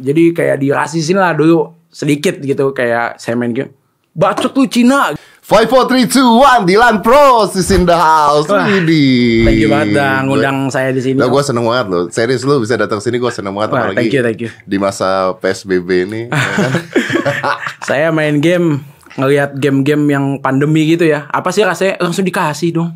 Jadi kayak dirasisin lah dulu sedikit gitu kayak saya main game. Bacot lu Cina. 5, 4, 3, 2, 1 Dilan Pros is in the house Wah, Widih. Thank you banget dah ngundang saya di sini. Nah, gue seneng banget loh. Serius lu bisa datang sini gue seneng banget. Wah, apalagi thank you, thank you. Di masa PSBB ini. ya kan? Saya main game ngelihat game-game yang pandemi gitu ya. Apa sih rasanya langsung dikasih dong.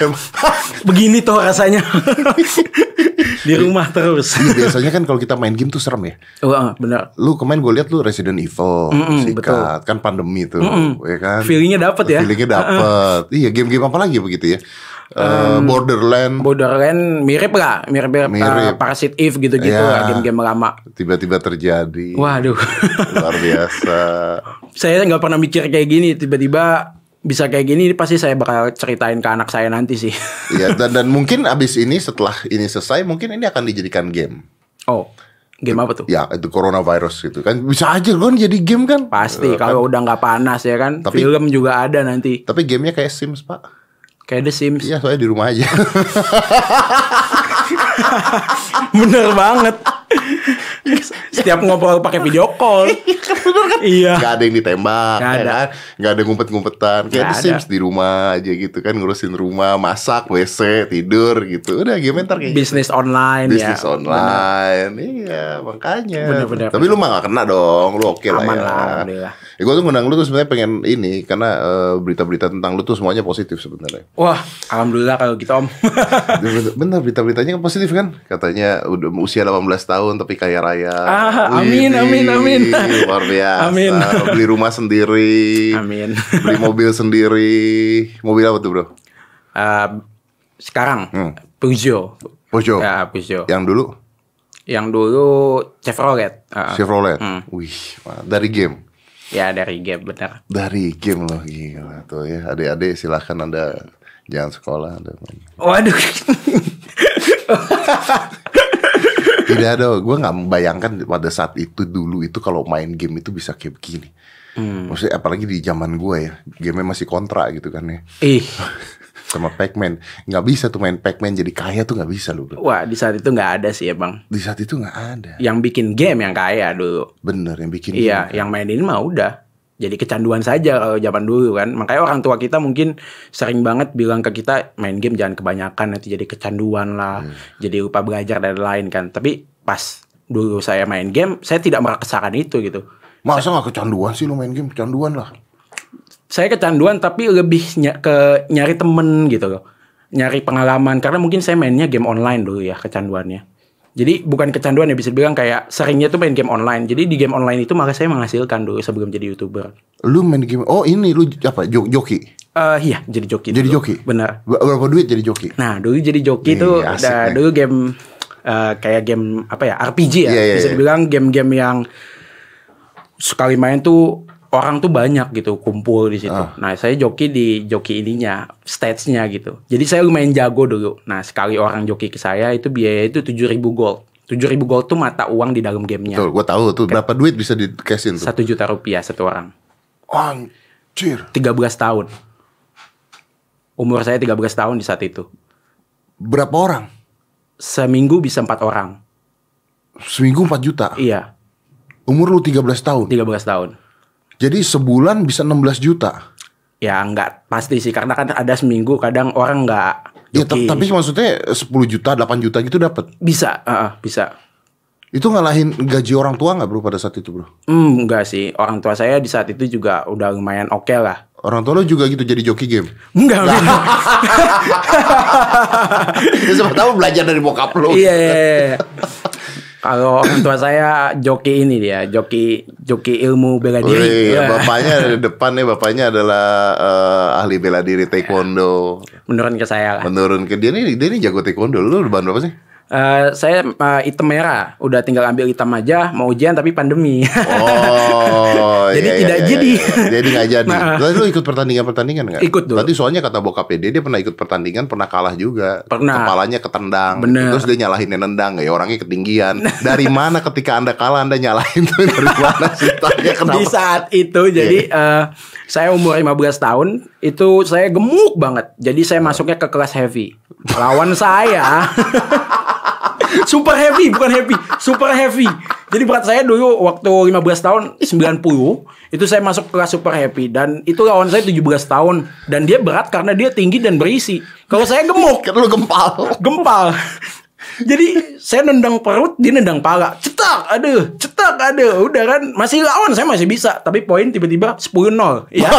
Begini tuh rasanya. di rumah terus. Iya, biasanya kan kalau kita main game tuh serem ya. Wah, bener. Lu kemarin gue lihat lu Resident Evil, sikat, kan pandemi tuh, ya kan? Feelingnya dapet ya. Feelingnya dapet. Iya, game-game apa lagi begitu ya? Eh, Borderland, Borderland mirip lah, mirip-mirip Mirip. uh, Parasite Eve gitu-gitu Iya. lah, game-game lama. tiba-tiba terjadi. Waduh. Luar biasa. saya nggak pernah mikir kayak gini, tiba-tiba bisa kayak gini pasti saya bakal ceritain ke anak saya nanti sih. Iya, dan dan mungkin abis ini setelah ini selesai, mungkin ini akan dijadikan game. oh, game apa tuh? Ya, itu coronavirus gitu kan. Bisa aja kan jadi game kan? Pasti Eh, kalau udah nggak panas ya kan. Tapi- Film juga ada nanti. Tapi gamenya kayak Sims, Pak. Kayak The Sims. Iya, soalnya di rumah aja. Bener banget. Setiap ngobrol pakai video call. iya. Gak ada yang ditembak, Nggak ya ada. kan? Gak ada ngumpet-ngumpetan. Kayak Nggak The Sims ada. di rumah aja gitu kan, ngurusin rumah, masak, WC, tidur gitu. Udah game ntar kayak gitu. Bisnis online Bisnis ya. online. Iya, makanya. Bener-bener. Tapi lu mah gak kena dong. Lu oke lah Aman ya. lah, alhamdulillah. Ya, gue tuh ngundang lu tuh sebenarnya pengen ini karena eh, berita-berita tentang lu tuh semuanya positif sebenarnya. Wah, alhamdulillah kalau gitu om. Bener berita-beritanya kan positif kan? Katanya udah usia 18 tahun tapi kaya raya. Ah, amin, Widih, amin, amin. Luar biasa. Amin. Beli rumah sendiri. Amin. Beli mobil sendiri. Mobil apa tuh bro? Eh, sekarang Hmm. Peugeot. Peugeot. Ya, Peugeot. Yang dulu Yang dulu Chevrolet. Ah, Chevrolet. Hmm. Wih, dari game. Ya dari game bener. Dari game loh gila tuh ya. Adik-adik silahkan anda jangan sekolah anda. Waduh. Tidak ada, gue nggak membayangkan pada saat itu dulu itu kalau main game itu bisa kayak begini. Hmm. Maksudnya apalagi di zaman gue ya, game masih kontra gitu kan ya. Ih, Sama Pac-Man, nggak bisa tuh main Pac-Man jadi kaya tuh nggak bisa loh bro. wah di saat itu nggak ada sih ya bang. Di saat itu nggak ada. Yang bikin game yang kaya dulu. Bener yang bikin. Iya, game. yang mainin mah udah. Jadi kecanduan saja kalau zaman dulu kan. Makanya orang tua kita mungkin sering banget bilang ke kita main game jangan kebanyakan nanti jadi kecanduan lah. Hmm. Jadi lupa belajar dan lain kan. Tapi pas dulu saya main game, saya tidak merasakan itu gitu. Masa nggak kecanduan sih lo main game? Kecanduan lah. Saya kecanduan tapi lebih ny- ke nyari temen gitu loh. Nyari pengalaman karena mungkin saya mainnya game online dulu ya kecanduannya. Jadi bukan kecanduan ya bisa bilang kayak seringnya tuh main game online. Jadi di game online itu malah saya menghasilkan dulu sebelum jadi youtuber. Lu main game? Oh ini lu apa? Jo- Joki. Eh iya jadi joki. Jadi dulu. joki? Benar. Ber- Berapa duit jadi joki? Nah dulu jadi joki Ih, tuh da- dulu game eh, kayak game apa ya RPG ya Iya, iya, bisa iya. dibilang game-game yang sekali main tuh orang tuh banyak gitu kumpul di situ. Ah. Nah saya joki di joki ininya stage-nya gitu. Jadi saya lumayan jago dulu. Nah sekali orang joki ke saya itu biaya itu 7000 gold. 7000 gold tuh mata uang di dalam gamenya. Tuh, gue tahu tuh berapa duit bisa di cashin tuh. Satu juta rupiah satu orang. Anjir. 13 tahun. Umur saya 13 tahun di saat itu. Berapa orang? Seminggu bisa empat orang. Seminggu 4 juta. Iya, Umur lu 13 tahun. 13 tahun. Jadi sebulan bisa 16 juta. Ya nggak pasti sih karena kan ada seminggu kadang orang nggak Ya, tapi maksudnya 10 juta, 8 juta gitu dapat. bisa, uh, bisa. Itu ngalahin gaji orang tua nggak bro pada saat itu bro? Hmm, enggak sih. Orang tua saya di saat itu juga udah lumayan oke lah. Orang tua lo juga gitu jadi joki game. Enggak, enggak. ya siapa tahu belajar dari bokap lo. iya, iya, iya. Kalau orang tua saya joki ini dia, joki joki ilmu bela diri. Wih, Iya. bapaknya di depan nih bapaknya adalah eh, ahli bela diri taekwondo. Menurun ke saya lah. Menurun ke dia nih dia nih jago taekwondo. Lu udah berapa sih? Eh, saya eh, hitam merah, udah tinggal ambil hitam aja, mau ujian tapi pandemi. Oh, Jadi iya, iya, tidak iya, jadi. iya. Jadi nggak jadi. Nah. Tadi lu ikut pertandingan-pertandingan nggak? Ikut dulu. Tadi soalnya kata bokapnya dia, dia pernah ikut pertandingan, pernah kalah juga. Pernah. Kepalanya ketendang. Bener. Terus dia nyalahin yang nendang, ya orangnya ketinggian. Dari mana ketika anda kalah anda nyalahin tuh dari mana sih? Di saat itu jadi eh, saya umur 15 tahun itu saya gemuk banget. Jadi saya masuknya ke kelas heavy. Lawan saya super heavy bukan heavy, super heavy. Jadi berat saya dulu waktu 15 tahun ih, 90 itu saya masuk kelas super happy dan itu lawan saya 17 tahun dan dia berat karena dia tinggi dan berisi. Kalau saya gemuk, Kan lu gempal. gempal. Jadi saya nendang perut, dia nendang pala. Cetak, aduh, cetak, aduh. Udah kan, masih lawan saya masih bisa. Tapi poin tiba-tiba 10-0. Ya,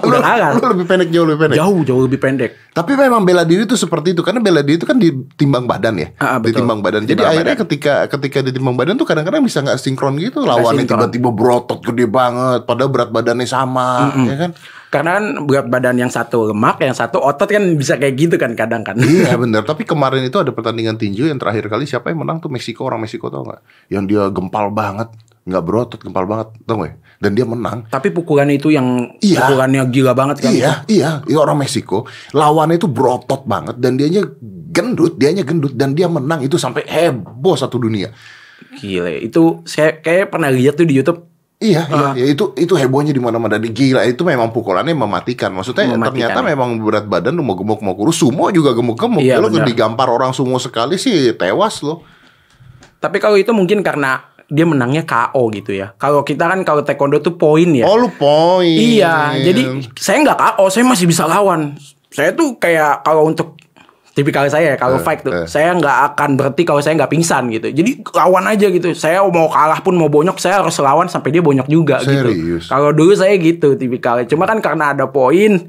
udah kalah. Lu lebih pendek jauh lebih pendek. Jauh, jauh lebih pendek. Tapi memang bela diri itu seperti itu karena bela diri itu kan ditimbang badan ya, Ah, ah, betul. ditimbang badan. Jadi Timbang akhirnya badan. ketika ketika ditimbang badan tuh kadang-kadang bisa nggak sinkron gitu. Lawannya tiba-tiba berotot gede banget, padahal berat badannya sama, ya kan? Karena kan berat badan yang satu lemak, yang satu otot kan bisa kayak gitu kan kadang kan. Iya benar. Tapi kemarin itu ada pertandingan tinju yang terakhir kali siapa yang menang tuh Meksiko orang Meksiko tau nggak? Yang dia gempal banget, nggak berotot, gempal banget, tau ya? Dan dia menang. Tapi pukulan itu yang Iya. pukulannya gila banget kan. Iya, iya, iya orang Meksiko. Lawannya itu berotot banget dan dianya gendut, dianya gendut dan dia menang itu sampai heboh satu dunia. Gile. Itu saya kayak pernah lihat tuh di YouTube. Iya, Ah. iya, ya, itu itu hebohnya di mana-mana. Di- Gila itu memang pukulannya mematikan. Maksudnya Mematikan. ternyata memang berat badan lu mau gemuk mau kurus, sumo juga gemuk-gemuk. Iya, lu benar. digampar orang sumo sekali sih tewas lo. Tapi kalau itu mungkin karena dia menangnya KO gitu ya. Kalau kita kan kalau taekwondo tuh poin ya. Oh lu poin. Iya, jadi saya nggak KO, saya masih bisa lawan. Saya tuh kayak kalau untuk tipikal saya ya, kalau Eh, fight tuh, eh. saya nggak akan berhenti kalau saya nggak pingsan gitu. Jadi lawan aja gitu. Saya mau kalah pun mau bonyok, saya harus lawan sampai dia bonyok juga gitu. Serius? Kalau dulu saya gitu tipikalnya. Cuma kan karena ada poin,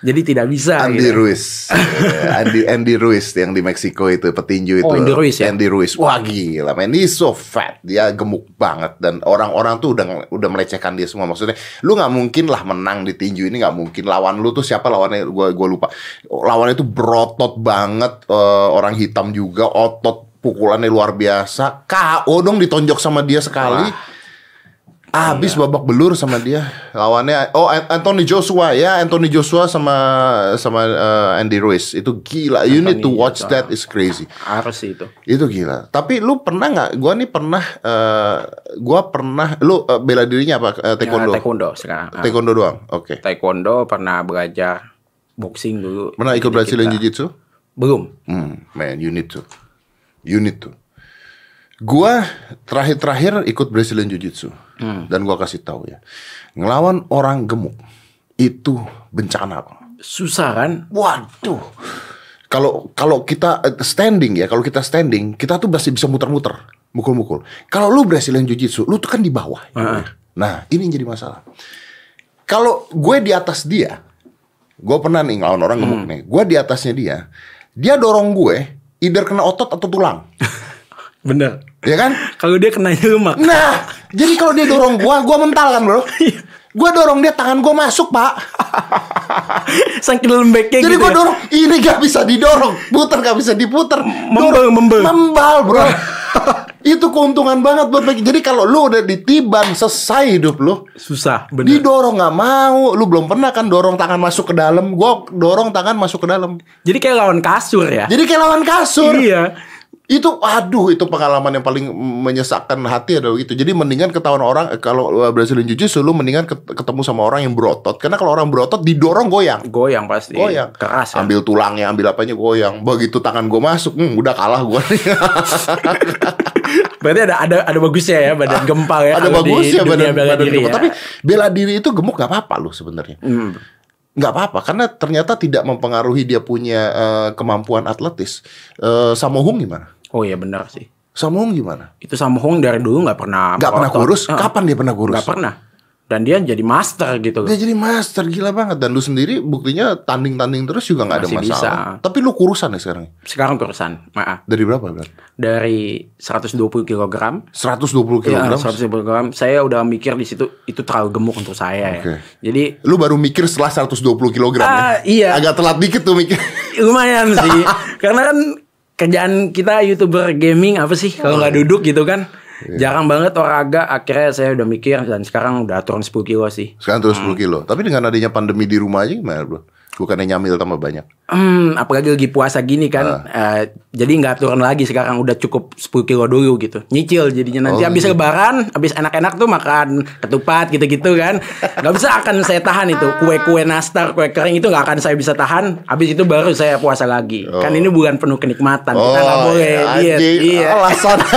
jadi tidak bisa. Andy gitu. Ruiz, Eh, Andy Andy Ruiz yang di Meksiko itu petinju itu. Oh, Andy Ruiz ya? Andy Ruiz, wah gila, man, he's so fat, dia gemuk banget dan orang-orang tuh udah udah melecehkan dia semua. Maksudnya, lu nggak mungkin lah menang di tinju ini nggak mungkin. Lawan lu tuh siapa lawannya? Gua gua lupa. Lawannya itu berotot banget, eh, orang hitam juga, otot pukulannya luar biasa. KO dong ditonjok sama dia sekali. Habis Iya. babak belur sama dia lawannya oh An- Anthony Joshua ya Anthony Joshua sama sama eh, Andy Ruiz itu gila you need to Anthony watch Joshua. that is crazy Harus sih itu. itu gila tapi lu pernah nggak gua nih pernah eh, gua pernah lu eh, bela dirinya apa Eh, taekwondo Ya, taekwondo sekarang. Ah. taekwondo doang oke Taekwondo pernah belajar boxing dulu. pernah ikut Brazilian Jiu Jitsu Belum. Hmm, man, you need to. You need to. Gua terakhir-terakhir ikut Brazilian Jiu-Jitsu. Dan gua kasih tahu ya. Ngelawan orang gemuk itu bencana, Bang. Susah kan? Waduh. Kalau kalau kita eh, standing ya, kalau kita standing, kita tuh masih bisa muter-muter, mukul-mukul. Kalau lu Brazilian Jiu-Jitsu, lu tuh kan di bawah. Heeh. Nah, ini yang jadi masalah. Kalau gue di atas dia, gue pernah nih ngelawan orang gemuk nih. Gue di atasnya dia, dia dorong gue, either kena otot atau tulang, Bener. ya kan? Kalau dia kena lemak. Nah, jadi kalau dia dorong gue, gue mental kan bro. Gue dorong dia, tangan gue masuk pak. Saking lembeknya Jadi gitu. gue ya. dorong, ini gak bisa didorong, puter gak bisa diputer, Membel, membel. membal bro. Itu keuntungan banget buat Becky. Jadi kalau lu udah ditiban selesai hidup lu, Susah, bener. didorong nggak mau. Lu belum pernah kan dorong tangan masuk ke dalam. Gua dorong tangan masuk ke dalam. Jadi kayak lawan kasur ya. Jadi kayak lawan kasur. Iya. Itu aduh itu pengalaman yang paling menyesakkan hati adalah gitu. Jadi mendingan ketahuan orang eh, kalau uh, Brazilian Jiu-Jitsu lu mendingan ket- ketemu sama orang yang berotot. Karena kalau orang berotot didorong goyang. Goyang pasti. Goyang. Keras ya. Ambil tulangnya, ambil apanya goyang. Begitu tangan gue masuk, hmm, udah kalah gue. Berarti ada ada ada bagusnya ya badan gempal ya. Ada kalau di bagus ya dunia badan, bela badan diri gemuk. ya. Tapi bela diri itu gemuk nggak apa-apa loh sebenarnya. Hmm. nggak apa-apa karena ternyata tidak mempengaruhi dia punya eh, kemampuan atletis. Eh Samohung gimana? Oh iya benar sih. Samohung gimana? Itu Samhong dari dulu nggak pernah Nggak pernah kurus? Heeh. Kapan dia pernah kurus? Nggak pernah. Dan dia jadi master gitu. Dia jadi master gila banget dan lu sendiri buktinya tanding-tanding terus juga nggak ada masalah. bisa. Tapi lu kurusan ya sekarang? Sekarang kurusan. Maaf. Dari berapa berat? Dari 120 kg 120 kg. Ya, 120 kg. Saya udah mikir di situ itu terlalu gemuk untuk saya Oke. ya. Jadi Lu baru mikir setelah 120 kg Ah, ya? iya. Agak telat dikit tuh mikir. lumayan sih. Karena kan kerjaan kita youtuber gaming apa sih kalau nggak duduk gitu kan. Iya. Jarang banget olahraga. Akhirnya saya udah mikir dan sekarang udah turun 10 kilo sih. Sekarang terus 10 kilo. Tapi dengan adanya pandemi di rumah aja gimana bro? Bukannya nyamil tambah banyak. Hmm, apalagi lagi puasa gini kan, Ah. eh, jadi nggak turun lagi sekarang udah cukup 10 kilo dulu gitu, nyicil jadinya nanti Oh, habis iya. lebaran, habis enak-enak tuh makan ketupat gitu-gitu kan, nggak bisa akan saya tahan itu kue-kue nastar, kue kering itu nggak akan saya bisa tahan, habis itu baru saya puasa lagi, kan ini bulan penuh kenikmatan, kita nggak boleh ya, diet, iya. Alasan.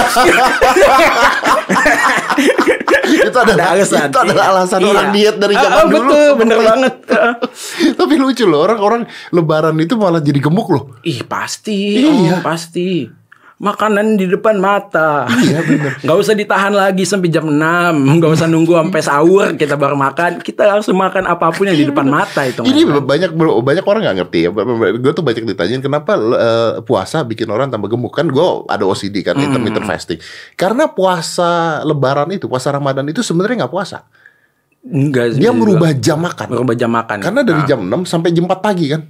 itu adalah, Ada alasan. itu adalah alasan Iya. orang diet dari Ah, zaman ah, dulu. Betul, bener banget. Ah. Tapi lucu loh orang-orang lebaran itu malah jadi gemuk loh. Ih pasti, Iya. oh, pasti. Makanan di depan mata. Iya, bener. Gak usah ditahan lagi sampai jam 6 Gak usah nunggu sampai sahur kita baru makan. Kita langsung makan apa pun yang di depan mata itu. Ini banyak bro, banyak orang nggak ngerti ya. Gue tuh banyak ditanyain kenapa eh, puasa bikin orang tambah gemuk kan? Gue ada OCD kan, intermittent fasting. Karena puasa Lebaran itu, puasa Ramadan itu sebenarnya nggak puasa. Enggak sih, Dia juga. merubah jam makan. merubah jam makan. Karena dari Nah, jam 6 sampai jam 4 pagi kan.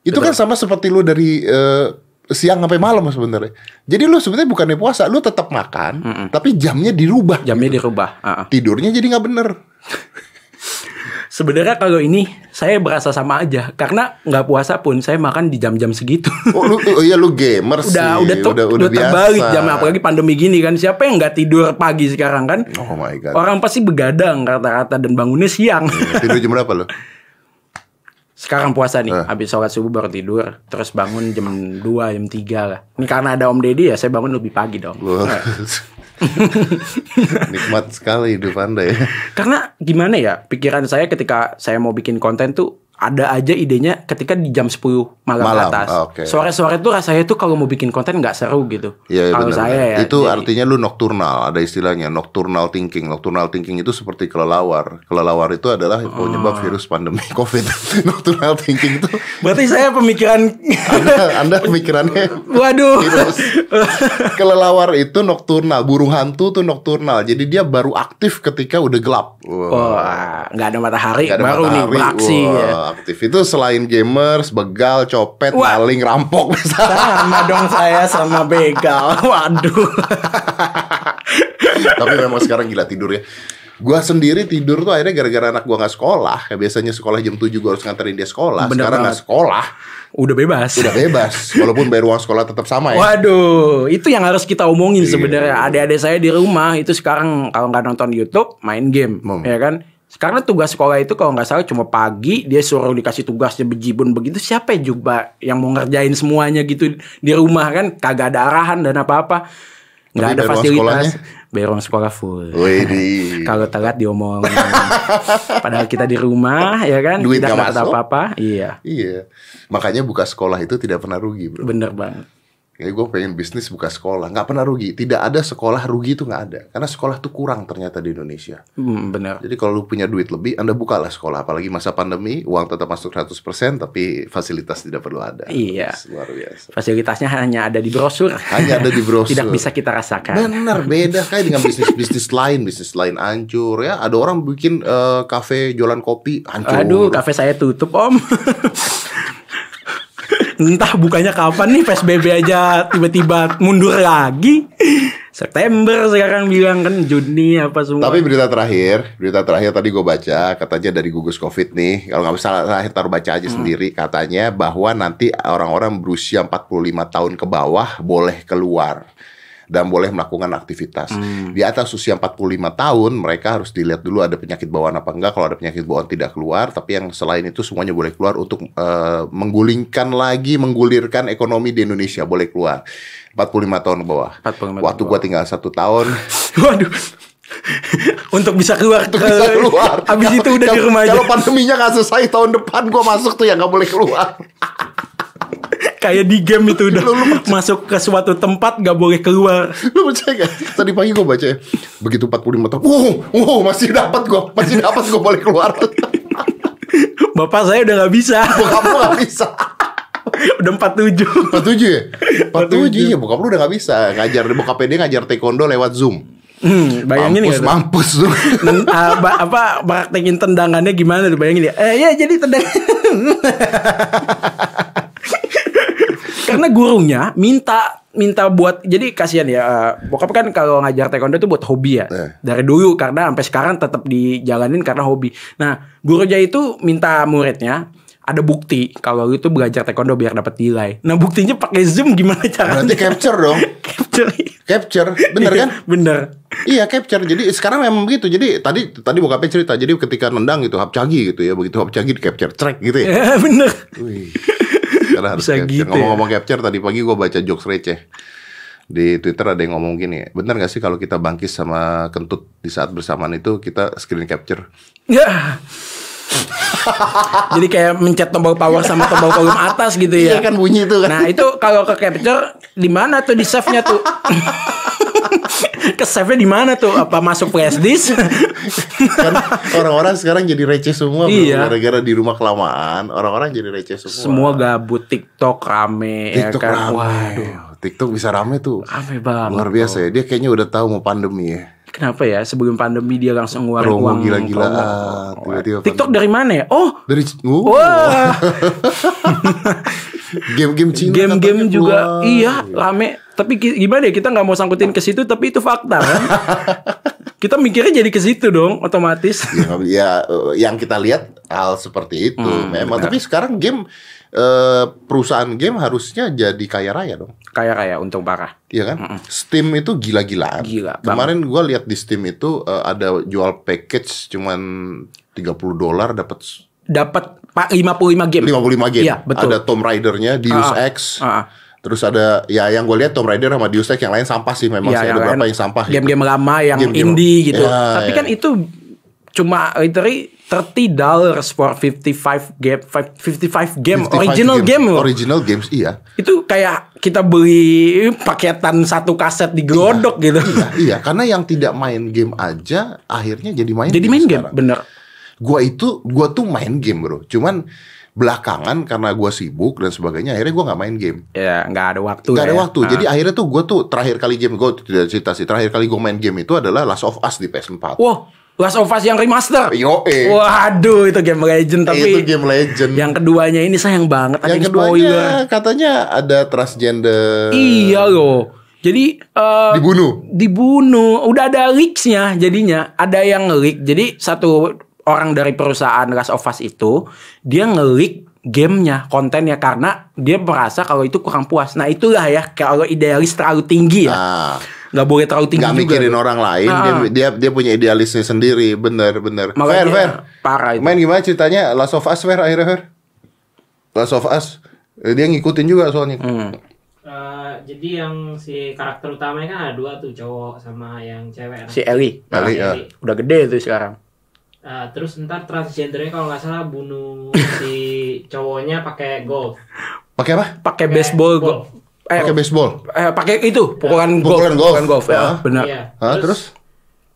Itu kan sama seperti lu dari eh, siang sampai malam sebenarnya. Jadi lu sebenarnya bukannya puasa, lu tetap makan, tapi jamnya dirubah. jamnya dirubah. Ah, ah. Tidurnya jadi nggak bener. Sebenarnya kalau ini saya berasa sama aja karena nggak puasa pun saya makan di jam-jam segitu. Oh, lu, oh iya lu gamer sih. udah udah tuh udah, udah, biasa. terbalik jam apalagi pandemi gini kan siapa yang nggak tidur pagi sekarang kan Oh my god. orang pasti begadang rata-rata dan bangunnya siang Tidur jam berapa lu? sekarang puasa nih Eh. habis sholat subuh baru tidur terus bangun jam 2 jam 3 lah ini karena ada om deddy ya saya bangun lebih pagi dong Lu- Nikmat sekali hidup anda ya. karena gimana ya pikiran saya ketika saya mau bikin konten tuh ada aja idenya ketika di jam 10 malam, Malam, atas. ah, oke. Sore-sore tuh rasanya tuh kalau mau bikin konten nggak seru gitu. Iya, kalau benar, saya benar. ya. Itu jadi- artinya lu nocturnal, ada istilahnya nocturnal thinking. Nocturnal thinking itu seperti kelelawar. Kelelawar itu adalah Oh. penyebab virus pandemi Covid. nocturnal thinking itu Berarti saya pemikiran anda, anda pemikirannya Waduh. virus. Kelelawar itu nocturnal, burung hantu tuh nocturnal. Jadi dia baru aktif ketika udah gelap. Wah. Wah, nggak ada matahari Nggak ada baru nih matahari. beraksi Wah, ya. Aktif itu selain gamers, begal, copet, Wah. maling, rampok Sama dong saya sama begal. Waduh. Tapi memang sekarang gila tidur ya. Gua sendiri tidur tuh akhirnya gara-gara anak gua nggak sekolah. Ya biasanya sekolah jam 7 gua harus nganterin dia sekolah. Bener sekarang nggak sekolah, Udah bebas. udah bebas. Walaupun bayar uang sekolah tetap sama ya. Waduh, itu yang harus kita omongin Iya. sebenarnya. Adik-adik saya di rumah itu sekarang kalau nggak nonton YouTube, main game, Hmm. ya kan? Karena tugas sekolah itu kalau nggak salah cuma pagi dia suruh dikasih tugasnya bejibun begitu. Siapa yang juga yang mau ngerjain semuanya gitu di rumah kan? Kagak ada arahan dan apa-apa. Nggak ada fasilitas. bayar uang sekolah full. Kalau telat diomongin. Padahal kita di rumah ya kan? Duit tidak dapat apa-apa. Iya. Iya. Makanya buka sekolah itu tidak pernah rugi, bro. bener banget Ya gue pengen bisnis buka sekolah, nggak pernah rugi. Tidak ada sekolah rugi itu nggak ada. Karena sekolah tuh kurang ternyata di Indonesia. Hmm, bener Jadi kalau lu punya duit lebih, Anda bukalah sekolah. Apalagi masa pandemi, uang tetap masuk 100%, tapi fasilitas tidak perlu ada. Iya. Luar biasa. fasilitasnya hanya ada di brosur Hanya ada di brosur. tidak bisa kita rasakan Bener, beda kayak dengan bisnis-bisnis lain, bisnis lain hancur ya. Ada orang bikin eh, kafe jualan kopi hancur. Aduh, kafe saya tutup om. Entah bukanya kapan nih PSBB aja tiba-tiba mundur lagi. September sekarang bilang kan Juni apa semua. Tapi berita terakhir, berita terakhir tadi gue baca, katanya dari gugus covid nih, kalau nggak salah terakhir taruh baca Hmm. aja sendiri, katanya bahwa nanti orang-orang berusia 45 tahun ke bawah boleh keluar dan boleh melakukan aktivitas. Hmm. Di atas usia 45 tahun, mereka harus dilihat dulu ada penyakit bawaan apa enggak. Kalau ada penyakit bawaan tidak keluar, tapi yang selain itu semuanya boleh keluar untuk eh, menggulingkan lagi, menggulirkan ekonomi di Indonesia boleh keluar. 45 tahun ke bawah. 45 tahun Waktu gua tinggal satu tahun. Waduh. Untuk bisa keluar ke bisa keluar. Habis itu udah di Kalau- rumah aja. Kalau pandeminya nggak selesai tahun depan gua masuk tuh ya nggak boleh keluar. Kayak di game itu udah masuk ke suatu tempat gak boleh keluar. Lu percaya gak? Tadi pagi gua baca ya. Begitu 45 tahun. Wow, wow masih dapat gua, masih dapat gua boleh keluar. Bapak saya udah gak bisa. Bokap lu nggak bisa. udah 47. 47 ya? 47 ya bokap lu udah gak bisa Ngajar Bokap dia ngajar taekwondo lewat Zoom Hmm, bayangin Mampus, tuh? mampus lu Nen- ah, ba- apa praktekin tendangannya gimana tuh bayangin ya eh ya jadi tendang karena gurunya minta minta buat jadi kasihan ya eh, bokap kan kalau ngajar taekwondo itu buat hobi ya Eh. dari dulu karena sampai sekarang tetap dijalanin karena hobi nah gurunya itu minta muridnya ada bukti kalau lu itu belajar taekwondo biar dapat nilai. Nah buktinya pakai zoom gimana caranya? Berarti capture dong. capture. Capture, bener kan? Bener. Iya capture. Jadi sekarang memang begitu. Jadi tadi tadi bokapnya cerita. Jadi ketika nendang gitu hapcagi gitu ya. Begitu hapcagi di capture track gitu ya. Ya bener. Wih. Karena harus Bisa capture. gitu ya. Ngomong-ngomong capture tadi pagi gue baca jokes receh. Di Twitter ada yang ngomong gini, bener gak sih kalau kita bangkis sama kentut di saat bersamaan itu kita screen capture? Ya. Jadi kayak mencet tombol power sama tombol volume atas gitu ya. Iya kan bunyi itu kan. Nah itu kalau ke capture di mana tuh di save nya tuh? ke save di mana tuh? Apa masuk flash disk? kan orang-orang sekarang jadi receh semua. Iya. gara-gara di rumah kelamaan orang-orang jadi receh semua Semua gabut TikTok rame TikTok ya kan. rame Waduh, TikTok bisa rame tuh rame banget. luar biasa ya dia kayaknya udah tahu mau pandemi ya Kenapa ya sebelum pandemi dia langsung ngeluarin Promo uang gila-gilaan, promo. tiba-tiba TikTok dari mana ya? Oh, dari uh, wah, game-game Cina game-game juga keluar. iya rame. Tapi gimana ya kita nggak mau sangkutin ke situ, tapi itu fakta kan? kita mikirnya jadi ke situ dong, otomatis. ya, ya, yang kita lihat hal seperti itu Hmm, memang tapi sekarang game eh, perusahaan game harusnya jadi kaya raya dong Kayak kayak untung parah. Iya kan? Steam itu gila-gilaan. Gila. Kemarin gua lihat di Steam itu eh, ada jual package cuman 30 dolar dapat Dapat 55 game. 55 game. Iya, betul. Ada Tomb Raider-nya, Deus Ah, Ex. ah. Terus ada ya yang gue lihat Tomb Raider sama Deus Ex yang lain sampah sih memang Iya, sih ada beberapa yang sampah. gitu. Game-game lama yang Game-game- indie gitu. Ya, Tapi ya. kan itu cuma literally 30 dollars for 55 game 55 game 55 original game, loh. Original games iya. Itu kayak kita beli paketan satu kaset di Glodok gitu. Iya, iya, karena yang tidak main game aja akhirnya jadi main Jadi main game, sekarang. bener. Gua itu gua tuh main game, Bro. Cuman belakangan karena gua sibuk dan sebagainya akhirnya gua nggak main game. Ya nggak ada waktu. Gak ada ya. waktu. Ah. Jadi akhirnya tuh gue tuh terakhir kali game gue tidak cerita sih. Terakhir kali gue main game itu adalah Last of Us di PS4. Wow, Last of Us yang remaster. Yo eh. Waduh, itu game legend tapi itu game legend. yang keduanya ini sayang banget Yang spoiler. keduanya katanya ada transgender. Iya loh. Jadi eh, Dibunuh. dibunuh. Udah ada leaksnya jadinya. Ada yang nge-leak. Jadi satu orang dari perusahaan Last of Us itu dia nge-leak gamenya, kontennya karena dia merasa kalau itu kurang puas. Nah itulah ya kalau idealis terlalu tinggi ya. Nah, Nggak boleh terlalu tinggi nggak juga. mikirin orang lain. Ah. Dia, dia dia punya idealisnya sendiri. Bener bener. Makanya Fair fair. parah itu. Main gimana ceritanya Last of Us fair akhirnya fair. Last of Us. Eh, Dia ngikutin juga soalnya. Hmm. Eh, jadi yang si karakter utamanya kan ada dua tuh cowok sama yang cewek. Si Ellie. Nah, Ellie, ya. Ellie. Udah gede tuh sekarang. Eh, terus ntar transgendernya kalau nggak salah bunuh si cowoknya pakai golf. Pakai apa? Pakai baseball. ball. Eh, Pakai baseball. eh, pakai itu pukulan golf. Pukulan golf. Pukulan golf. Ya, Ah. benar. Iya. Hah, terus?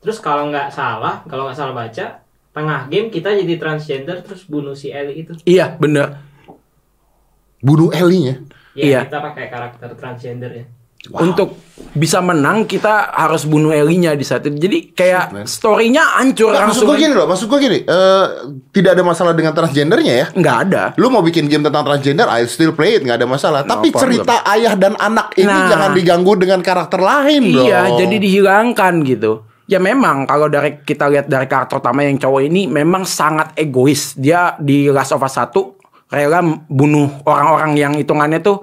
Terus kalau nggak salah, kalau nggak salah baca, tengah game kita jadi transgender terus bunuh si Ellie itu. Iya, benar. Bunuh Ellie-nya. Ya, Iya. kita pakai karakter transgender ya. Untuk bisa menang kita harus bunuh Ellie-nya di saat itu. Jadi kayak story-nya hancur maksud langsung. gue gini loh, maksud gue gini, eh, tidak ada masalah dengan transgendernya ya. Nggak ada. Lu mau bikin game tentang transgender, I still play it, nggak ada masalah. Tapi problem. cerita ayah dan anak ini Nah. jangan diganggu dengan karakter lain dong. Iya, jadi dihilangkan gitu. Ya memang kalau dari kita lihat dari karakter utama yang cowok ini memang sangat egois. Dia di Last of Us 1 rela bunuh orang-orang yang hitungannya tuh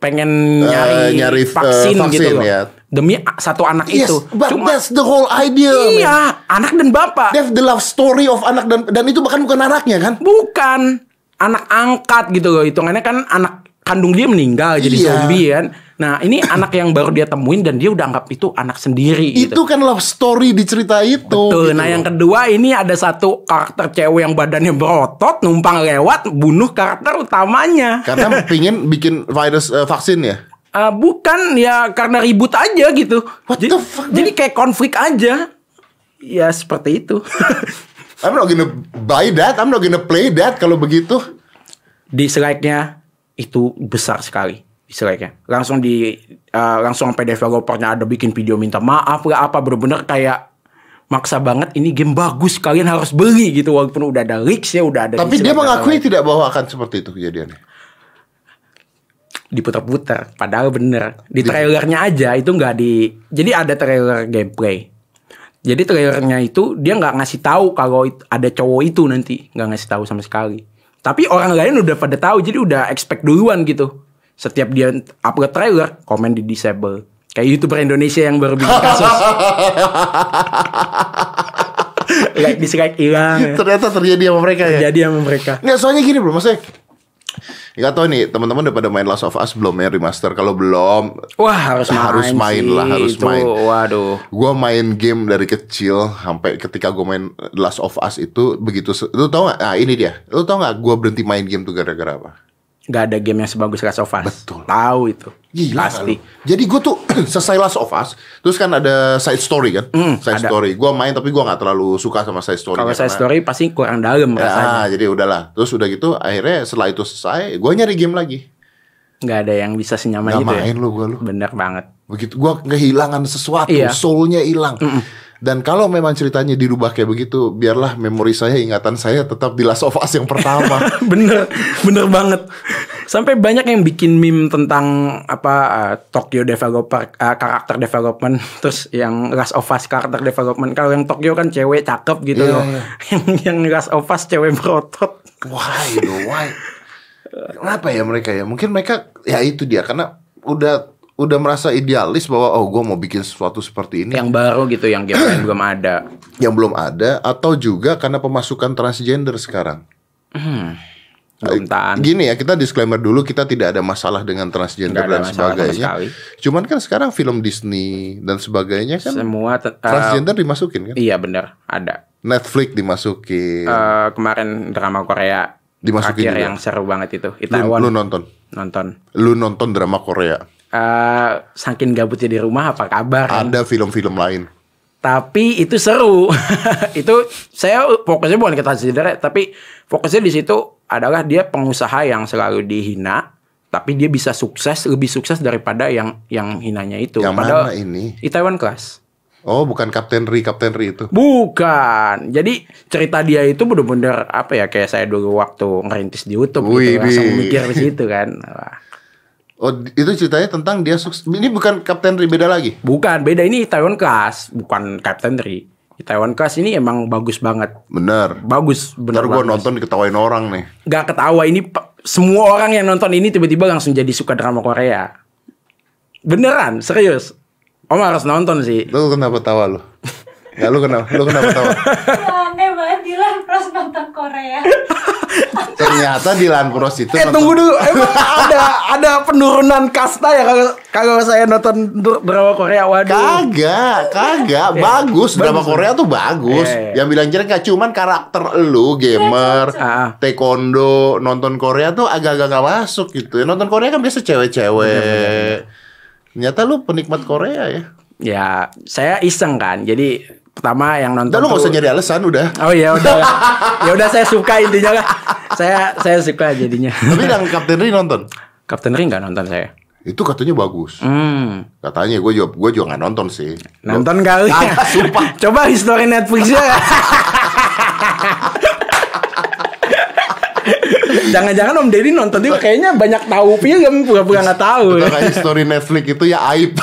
pengen Eh, nyari, nyari, eh, vaksin, vaksin, gitu loh. ya. Demi satu anak Yes, itu. but Cuma that's the whole idea. man. iya, anak dan bapak. That's the love story of anak dan dan itu bahkan bukan anaknya kan? Bukan anak angkat gitu loh. Hitungannya kan anak kandung dia meninggal jadi Iya. zombie kan. Nah, ini anak yang baru dia temuin dan dia udah anggap itu anak sendiri gitu. Itu kan love story di cerita itu. Tuh, gitu nah yang kedua ini ada satu karakter cewek yang badannya berotot numpang lewat bunuh karakter utamanya. karena pingin bikin virus eh, vaksin ya. Eh, bukan ya karena ribut aja gitu. What jadi, the fuck, jadi kayak konflik aja. Ya seperti itu. I'm not gonna buy that, I'm not gonna play that kalau begitu. Dislike-nya itu besar sekali. Dislike-nya. Langsung di eh, langsung sampai developernya ada bikin video minta maaf lah apa bener-bener kayak maksa banget ini game bagus kalian harus beli gitu walaupun udah ada leaks ya udah ada Tapi dia mengakui tidak bahwa akan seperti itu kejadiannya. diputar-putar padahal bener di trailernya aja itu nggak di jadi ada trailer gameplay jadi trailernya itu dia nggak ngasih tahu kalau ada cowok itu nanti nggak ngasih tahu sama sekali Tapi orang lain udah pada tahu jadi udah expect duluan gitu. Setiap dia upload trailer, komen di disable. Kayak YouTuber Indonesia yang baru bikin kasus. like dislike hilang ya. Ternyata terjadi sama mereka ya. Jadi sama mereka. Nggak, soalnya gini bro, maksudnya Gak tau nih, teman-teman udah pada main Last of Us belum ya remaster? Kalau belum, Wah harus main Harus main sih, lah, harus itu. main. Waduh. Gua main game dari kecil sampai ketika gue main Last of Us itu begitu. Lu tau gak? Nah ini dia. Lu tau gak? Gue berhenti main game tuh gara-gara apa? Gak ada game yang sebagus Last of Us. Betul. Tahu itu. Gila Pasti. nggak lu? Jadi gue tuh selesai Last of Us, terus kan ada side story kan? side ada. story. Gue main tapi gue nggak terlalu suka sama side story. Kalau saya story pasti kurang dalam rasanya. Ya, jadi udahlah. Terus udah gitu, akhirnya setelah itu selesai, gue nyari game lagi. Nggak ada yang bisa senyaman Gak itu ya. main lu gue lu. Bener banget. Begitu gue kehilangan sesuatu, Iya. soulnya hilang. Dan kalau memang ceritanya dirubah kayak begitu, biarlah memori saya, ingatan saya tetap di Last of Us yang pertama. bener, bener banget. Sampai banyak yang bikin meme tentang apa uh, Tokyo developer uh, karakter development, terus yang Last of Us karakter development. Kalau yang Tokyo kan cewek cakep gitu Iya, loh. iya. yang yang Last of Us cewek berotot. why, why? Kenapa ya mereka ya? Mungkin mereka ya itu dia karena udah udah merasa idealis bahwa oh gue mau bikin sesuatu seperti ini Yang baru gitu, yang belum ada. yang belum ada atau juga karena pemasukan transgender sekarang. Tahan. Gini ya, kita disclaimer dulu kita tidak ada masalah dengan transgender dan sebagainya. Cuman kan sekarang film Disney dan sebagainya kan Semua uh, transgender dimasukin kan. Iya bener, ada. Netflix dimasukin. Eh, kemarin drama Korea Dimasukin juga. yang seru banget itu. lu, Itaewon lu nonton. nonton. Lu nonton drama Korea. Eh, saking gabutnya di rumah apa kabar? Ada film-film lain. Tapi itu seru. itu saya fokusnya bukan ke transgender, ya, tapi fokusnya di situ adalah dia pengusaha yang selalu dihina, tapi dia bisa sukses lebih sukses daripada yang yang hinanya itu. Yang Padahal mana ini? Itaewon Class. Oh, bukan Kapten Ri, Kapten Ri itu. Bukan. Jadi cerita dia itu bener-bener apa ya kayak saya dulu waktu ngerintis di YouTube Wih, gitu langsung mikir ke situ kan. Wah. Oh, itu ceritanya tentang dia sukses. Ini bukan Kapten Ri beda lagi. Bukan, beda ini Itaewon Class, bukan Captain Ri. Itaewon Class ini emang bagus banget. Bener. Bagus, bener Ntar gue nonton diketawain orang nih. Gak ketawa ini semua orang yang nonton ini tiba-tiba langsung jadi suka drama Korea. Beneran, serius. Om harus nonton sih. Lu kenapa tawa lu? Ya lu kenapa? Lu kenapa tawa? Aneh banget Dilan pros nonton Korea. Ternyata di Lanpros itu Eh nonton- tunggu dulu, emang ada ada penurunan kasta ya kalau kalau saya nonton dr- drama Korea waduh. Kagak, kagak, bagus. Drama Korea tuh bagus. Iya, iya. Yang bilang jelek gak cuman karakter lu gamer, Ah. taekwondo, nonton Korea tuh agak-agak gak masuk gitu. Nonton Korea kan biasa cewek-cewek. Ternyata lu penikmat Korea ya. Ya, saya iseng kan. Jadi pertama yang nonton Udah lu gak usah nyari alasan udah. Oh ya udah. ya udah saya suka intinya lah. Saya saya suka jadinya. Tapi yang Kapten Ri nonton. Kapten Ring nggak nonton saya. Itu katanya bagus. Hmm. Katanya gue juga gue juga nggak nonton sih. Nonton kali. Kagak, sumpah. Coba history Netflixnya. Jangan-jangan Om Deddy nonton juga kayaknya banyak tahu film pura-pura nggak tahu. Tentang history Netflix itu ya aib.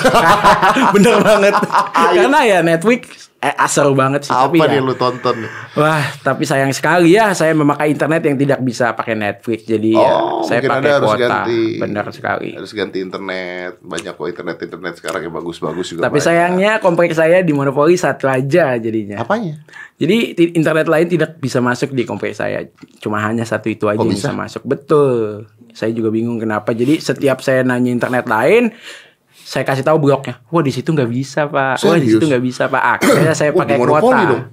Bener banget. Karena ya Netflix eh, seru banget sih. Apa tapi ya, nih lu tonton? Wah, tapi sayang sekali ya saya memakai internet yang tidak bisa pakai Netflix. Jadi ya Oh, saya mungkin pakai Anda harus kuota. ganti. Benar sekali. Harus ganti internet. Banyak kok internet-internet sekarang yang bagus-bagus juga. Tapi banyak. sayangnya komplek saya di monopoli satu aja jadinya. Apanya? Jadi internet lain tidak bisa masuk di komplek saya. Cuma hanya satu itu aja Oh, yang bisa? bisa masuk. Betul. Saya juga bingung kenapa. Jadi setiap saya nanya internet lain, saya kasih tahu bloknya. Wah di situ nggak bisa pak. Wah di situ nggak bisa pak. Akhirnya saya pakai kuota.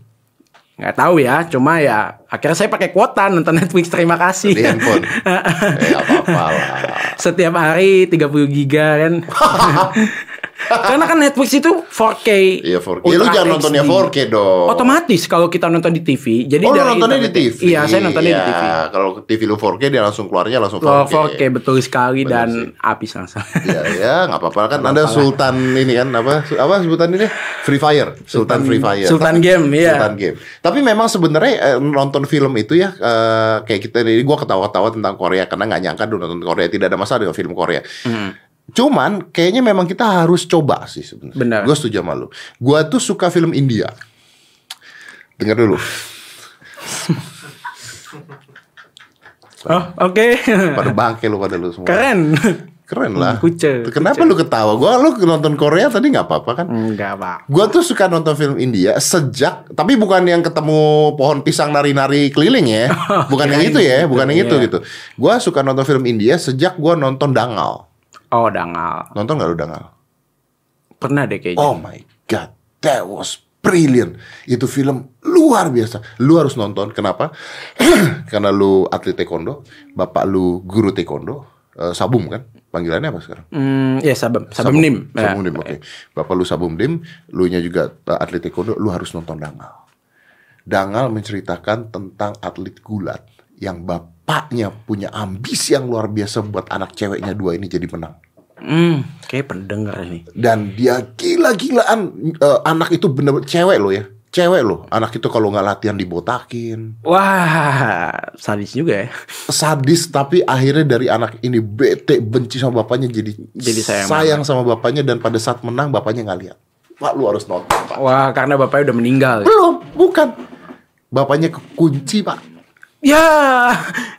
Nggak tahu ya. Cuma ya akhirnya saya pakai kuota nonton Netflix. Terima kasih. Di handphone. eh apa-apa lah. Setiap hari 30 giga kan. Karena kan Netflix itu 4K. Iya 4K. Ya, lu jangan nontonnya HD. 4K dong. Otomatis kalau kita nonton di TV. Jadi Oh, dari nontonnya di TV. Iya, saya nontonnya di Iya, TV. Kalau TV lu 4K dia langsung keluarnya langsung 4K. Oh, 4K betul sekali Benar dan sih. habis langsung. Iya, ya, nggak apa-apa kan. Anda Sultan ini kan apa? Apa sebutan ini? Free Fire. Sultan, Free Fire. Sultan Tapi- game, iya. Sultan game. Tapi memang sebenarnya eh, nonton film itu ya eh, kayak kita ini gua ketawa-ketawa tentang Korea karena nggak nyangka dulu nonton Korea tidak ada masalah dengan film Korea. Hmm. Cuman kayaknya memang kita harus coba sih sebenarnya. Benar. Gue setuju sama lu. Gua tuh suka film India. Dengar dulu. Oh, oke. Pada bangke lu pada lu semua. Keren. Keren lah. Kuce, Kenapa lu ketawa? Gua lu nonton Korea tadi nggak apa-apa kan? Enggak, Pak. Gua tuh suka nonton film India sejak, tapi bukan yang ketemu pohon pisang nari-nari keliling ya, bukan yang itu ya, bukan yang itu Iya. gitu. Gua suka nonton film India sejak gua nonton Dangal. Oh, dangal. Nonton gak lu Dangal? Pernah deh kayaknya. Oh my god, that was brilliant. Itu film luar biasa. Lu harus nonton. Kenapa? Karena lu atlet taekwondo, bapak lu guru taekwondo, eh, sabum kan? Panggilannya apa sekarang? Hmm, ya sabem, sabem nim. Ya. Sabum nim, oke. Bapak lu sabum dim, lu nya juga uh, atlet taekwondo, lu harus nonton Dangal. Dangal menceritakan tentang atlet gulat yang bapaknya punya ambisi yang luar biasa buat anak ceweknya dua ini jadi menang. Hmm, kayak pendengar ini. Dan dia gila-gilaan uh, anak itu bener cewek lo ya. Cewek lo, anak itu kalau nggak latihan dibotakin, Wah, sadis juga ya. sadis tapi akhirnya dari anak ini bete benci sama bapaknya jadi Jadi sayang sama bapaknya dan pada saat menang bapaknya nggak lihat. Pak lu harus nonton pak. Wah, karena bapaknya udah meninggal. Belum, bukan. Bapaknya kekunci, Pak. Ya,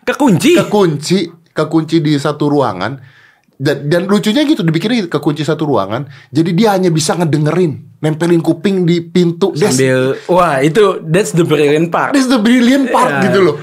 kekunci. Kekunci, kekunci di satu ruangan. Dan, dan lucunya gitu, dipikirin kekunci satu ruangan. Jadi dia hanya bisa ngedengerin, nempelin kuping di pintu. That's, Sambil, wah itu that's the brilliant part. that's the brilliant part Ya. gitu loh.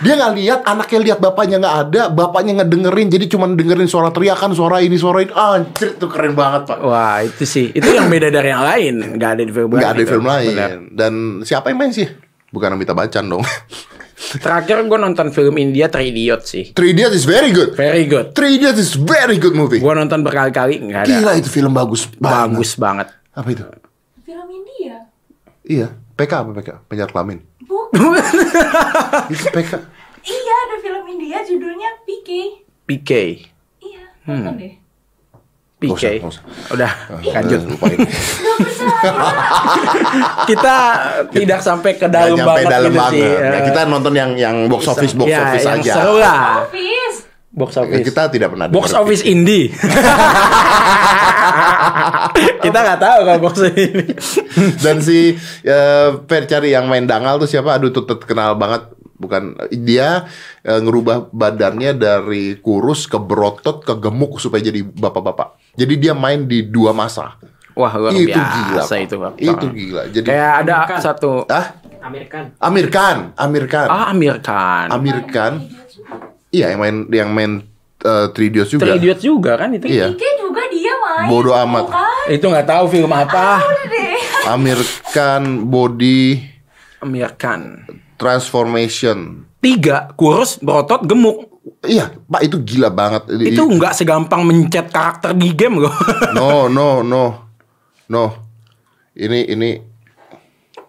Dia nggak lihat anaknya lihat bapaknya nggak ada, bapaknya ngedengerin, jadi cuma dengerin suara teriakan, suara ini, suara ini. Anjir, itu keren banget pak. Wah itu sih, itu yang beda dari yang lain. Nggak ada di film Nggak ada di itu. film lain. Benar. Dan siapa yang main sih? Bukan Amitabh Bachchan dong. Terakhir gue nonton film India Three Idiot sih. Three Idiots is very good. Very good. Three Idiots is very good movie. Gue nonton berkali-kali nggak ada. Gila itu film bagus banget. Bagus banget. Apa itu? Film India. Iya, PK apa PK? Penjara kelamin. Bukan. Itu PK. iya, ada film India judulnya PK. PK. Iya, Hmm. nonton deh. Usah, PK. nggak usah. Udah, Ah, lanjut. udah, lupain. Kita tidak sampai ke dalam banget dalam gitu banget. sih. Ya, Eh, kita nonton yang yang box office box ya, office yang aja. seru lah. Office. Box Ya, office. kita tidak pernah Box office indie. kita nggak tahu kalau box office ini. Dan si eh, Per cari yang main dangal tuh siapa? Aduh tuh terkenal banget. Bukan dia eh, ngerubah badannya dari kurus ke berotot ke gemuk supaya jadi bapak-bapak. Jadi dia main di dua masa. Wah luar itu biasa gila. Pak. itu. Pak. Itu gila. Jadi Kayak ada Bukan. satu. ah Amerikan. Amir Khan. Ah. Amir Khan. Iya, yang main yang main uh, Three Idiots juga. Three juga kan itu. Iya. Juga dia main. Bodoh amat. Bukan. Itu nggak tahu film apa. Udah deh. Amir Khan body Amir Khan. Transformation. Tiga kurus berotot gemuk. Iya, Pak itu gila banget. Itu nggak segampang mencet karakter di game loh. No, no, no. No. Ini ini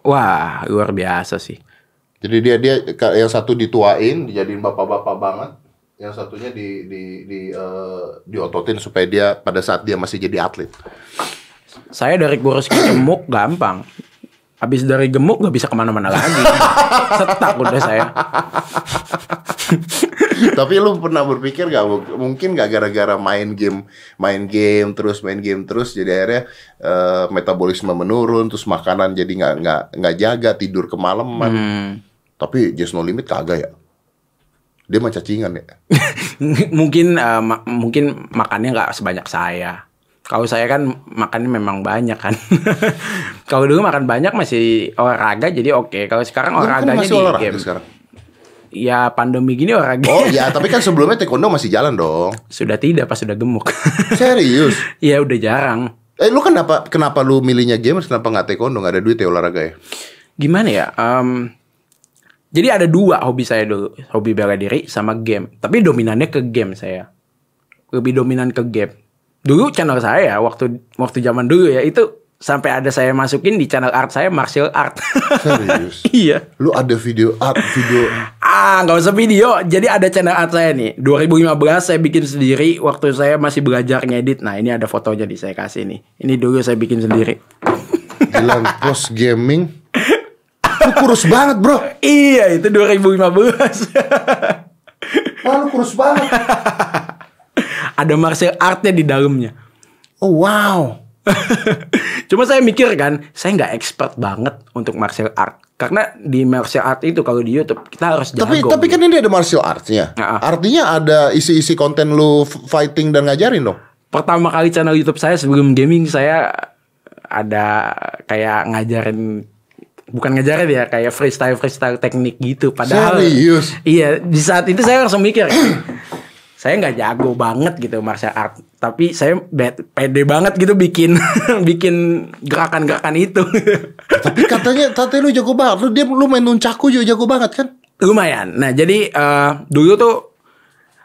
Wah luar biasa sih. jadi dia dia yang satu dituain, dijadiin bapak-bapak banget. Yang satunya di di di eh, diototin supaya dia pada saat dia masih jadi atlet. Saya dari kurus ke gemuk gampang. Habis dari gemuk nggak bisa ke mana-mana lagi. Setak udah saya. Tapi lu pernah berpikir gak mungkin gak gara-gara main game, main game terus main game terus jadi akhirnya eh, metabolisme menurun, terus makanan jadi nggak nggak nggak jaga tidur kemalaman. Hmm. Tapi Just No Limit kagak ya? Dia mah cacingan ya. mungkin eh, ma- mungkin makannya nggak sebanyak saya. Kalau saya kan makannya memang banyak kan. Kalau dulu makan banyak masih olahraga jadi oke. Kalau sekarang Lu kan olahraganya masih di olahraga game. sekarang. Ya pandemi gini olahraga Oh ya, tapi kan sebelumnya taekwondo masih jalan dong. sudah tidak pas sudah gemuk. Serius? Iya udah jarang. Eh lu kenapa kenapa lu milihnya games kenapa nggak taekwondo nggak ada duit ya olahraga ya? Gimana ya? Em, jadi ada dua hobi saya dulu, hobi bela diri sama game. Tapi dominannya ke game saya. Lebih dominan ke game. Dulu channel saya waktu waktu zaman dulu ya itu sampai ada saya masukin di channel art saya martial art. Serius? iya. Lu ada video art video Ah, nggak usah video. Jadi ada channel art saya nih. 2015 saya bikin sendiri waktu saya masih belajar ngedit. Nah, ini ada fotonya di saya kasih nih. Ini dulu saya bikin sendiri. Gilang post gaming. Lu kurus banget bro. iya, itu 2015. Wah lu kurus banget. ada martial artnya di dalamnya. Oh wow. Cuma saya mikir kan, saya nggak expert banget untuk martial art. Karena di martial art itu kalau di YouTube kita harus jago. Tapi tapi kan ini ada martial arts-nya. Ah, ah. Artinya ada isi-isi konten lu fighting dan ngajarin dong. pertama kali channel YouTube saya sebelum gaming saya ada kayak ngajarin bukan ngajarin ya kayak freestyle freestyle teknik gitu padahal Serius? iya di saat itu saya langsung mikir saya nggak jago banget gitu martial art tapi saya pede banget gitu bikin bikin gerakan-gerakan itu Tapi katanya katanya lu jago banget. Lu dia lu main nunchaku juga jago banget kan? lumayan nah jadi eh, dulu tuh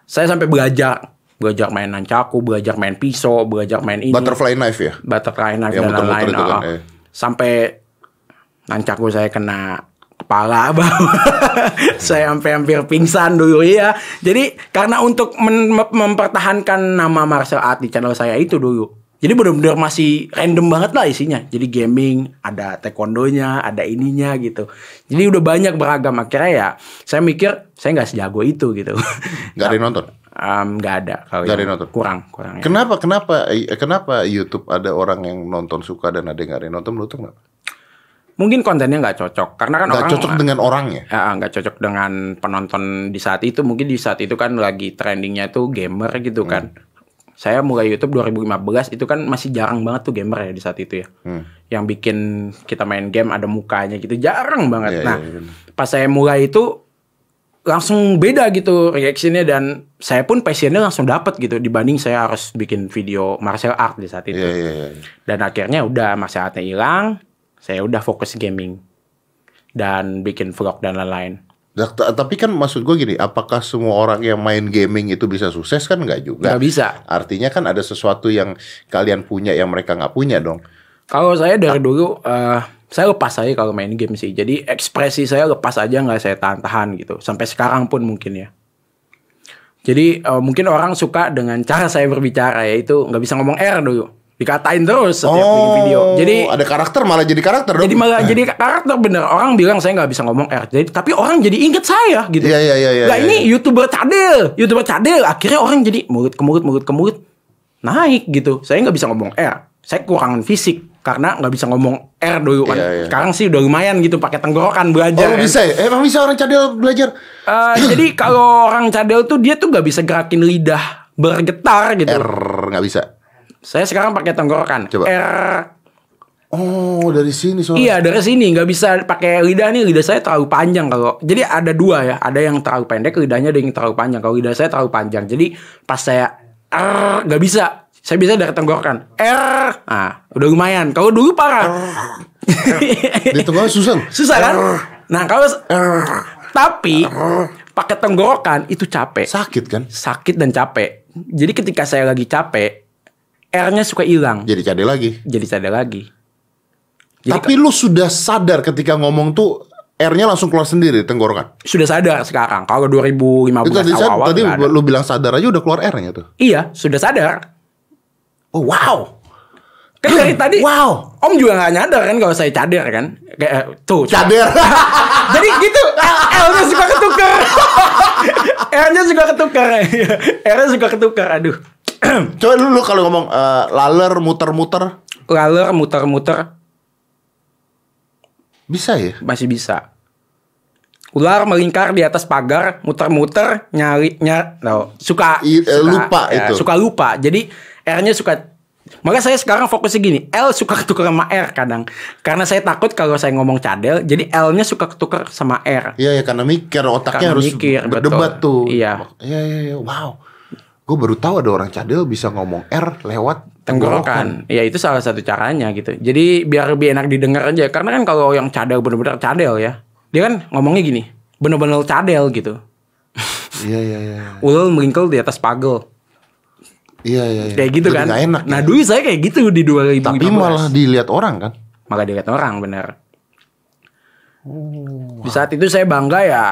saya sampai belajar belajar main nancaku belajar main pisau belajar main ini Butterfly knife ya. butterfly knife Yang dan lain-lain. kan, oh. eh. Sampai nancaku saya kena kepala bawah. saya sampai hampir pingsan dulu ya. Jadi karena untuk mempertahankan nama martial art di channel saya itu dulu. Jadi benar-benar masih random banget lah isinya. Jadi gaming, ada taekwondonya, ada ininya gitu. Jadi udah banyak beragam. Akhirnya ya saya mikir saya nggak sejago itu gitu. Gak ada yang nonton. Em, nggak ada kalau Nggak ada yang nonton? kurang kurang ya. Kenapa kenapa eh, kenapa YouTube ada orang yang nonton suka dan ada yang gak ada yang nonton lu tuh nggak? Mungkin kontennya nggak cocok karena kan Nggak orang cocok dengan orangnya. Ya, nggak cocok dengan penonton di saat itu. Mungkin di saat itu kan lagi trendingnya tuh gamer gitu Hmm. kan. Saya mulai YouTube 2015 itu kan masih jarang banget tuh gamer ya di saat itu ya. Hmm. Yang bikin kita main game ada mukanya gitu jarang banget. Iya, nah, iya. pas saya mulai itu langsung beda gitu reaksinya dan saya pun passionnya langsung dapat gitu dibanding saya harus bikin video martial art di saat itu. Iya iya iya. Dan akhirnya udah martial artnya hilang, saya udah fokus gaming dan bikin vlog dan lain-lain. Dah, t- Tapi kan maksud gue gini, apakah semua orang yang main gaming itu bisa sukses kan nggak juga? Nggak bisa. Artinya kan ada sesuatu yang kalian punya yang mereka nggak punya dong. Kalau saya dari dulu eh, saya lepas aja kalau main game sih. Jadi ekspresi saya lepas aja nggak saya tahan-tahan gitu. Sampai sekarang pun mungkin ya. Jadi eh, mungkin orang suka dengan cara saya berbicara yaitu nggak bisa ngomong R dulu. Dikatain terus setiap bikin video. Jadi Oh, ada karakter malah jadi karakter dong. jadi malah jadi karakter bener. Orang bilang saya nggak bisa ngomong R. Jadi tapi orang jadi inget saya gitu. Iya, iya, iya, iya, Lah iya, ini youtuber cadel, youtuber cadel. Akhirnya orang jadi mulut ke mulut, mulut ke mulut naik gitu. Saya nggak bisa ngomong R. Saya kekurangan fisik karena nggak bisa ngomong R dulu kan. Iya, iya. Sekarang sih udah lumayan gitu pakai tenggorokan Oh, belajar. lu kan. bisa ya? Emang bisa orang cadel belajar Eh, jadi kalau orang cadel tuh dia tuh nggak bisa gerakin lidah bergetar gitu. R nggak bisa. Saya sekarang pakai tenggorokan. Coba. R. Oh, dari sini soalnya. Iya dari sini. Nggak bisa pakai lidah nih. Lidah saya terlalu panjang kalau jadi ada dua ya. Ada yang terlalu pendek lidahnya ada yang terlalu panjang. Kalau lidah saya terlalu panjang. Jadi pas saya R nggak bisa. Saya bisa dari tenggorokan. R. Ah udah lumayan. Kalau dulu parah. Di tengah susah. susah kan? Nah kalau tapi pakai tenggorokan itu capek. Sakit kan? sakit dan capek. Jadi ketika saya lagi capek R-nya suka hilang Jadi cadel lagi. jadi sadar lagi Jadi Tapi lu sudah sadar ketika ngomong tuh R-nya langsung keluar sendiri di tenggorokan. sudah sadar sekarang. Kalau 2015 Itu tadi, awal-awal tadi lu bilang sadar aja udah keluar R-nya tuh. Iya, sudah sadar. Oh, wow. Kan dari tadi Wow. Om juga nggak nyadar kan kalau saya cadar kan. Kayak eh, tuh. Cadel. Jadi gitu L-nya suka ketukar. L-nya suka ketukar. R-nya suka ketukar. Aduh. Coba lu, lu kalau ngomong eh, laler muter-muter Laler muter-muter bisa ya? masih bisa. Ular melingkar di atas pagar, muter-muter, nyari, nyar, no, suka, I- eh, lupa ya, itu. suka lupa. Jadi R-nya suka. Maka saya sekarang fokusnya gini, L suka ketukar sama R kadang, karena saya takut kalau saya ngomong cadel, jadi L-nya suka ketukar sama R. Iya ya karena mikir otaknya Karena harus mikir, berdebat betul. tuh. Iya. Iya iya iya. Wow. Gue baru tahu ada orang cadel bisa ngomong R lewat Tenggorokan, ya itu salah satu caranya gitu. Jadi biar lebih enak didengar aja, karena kan kalau yang cadel bener-bener cadel ya, dia kan ngomongnya gini, bener-bener cadel gitu. Iya iya iya. Ulul melingkar di atas pagel. Iya iya. iya. kayak gitu Jadi kan. enak. Nah, ya. dulu saya kayak gitu di 2015. Tapi malah dilihat orang kan. malah dilihat orang bener. Di saat itu saya bangga ya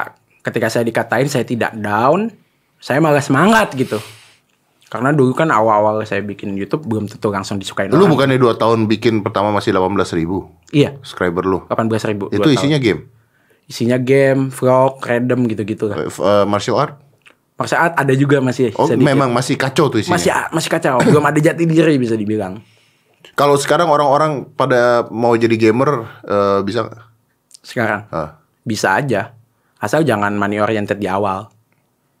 ketika saya dikatain saya tidak down, saya malah semangat gitu. Karena dulu kan awal-awal saya bikin YouTube belum tentu langsung disukain Lu orang. bukannya dua tahun bikin pertama masih 18 ribu Iya, subscriber lu. 18 ribu. Itu isinya game. isinya game, vlog, random gitu-gitu lah. Eh, martial art. Pada saat ada juga masih Oh, sedikit. memang masih kacau tuh isinya. masih masih kacau, belum ada jati diri bisa dibilang. Kalau sekarang orang-orang pada mau jadi gamer eh, bisa sekarang. Ah. Bisa aja. Asal jangan money oriented di awal.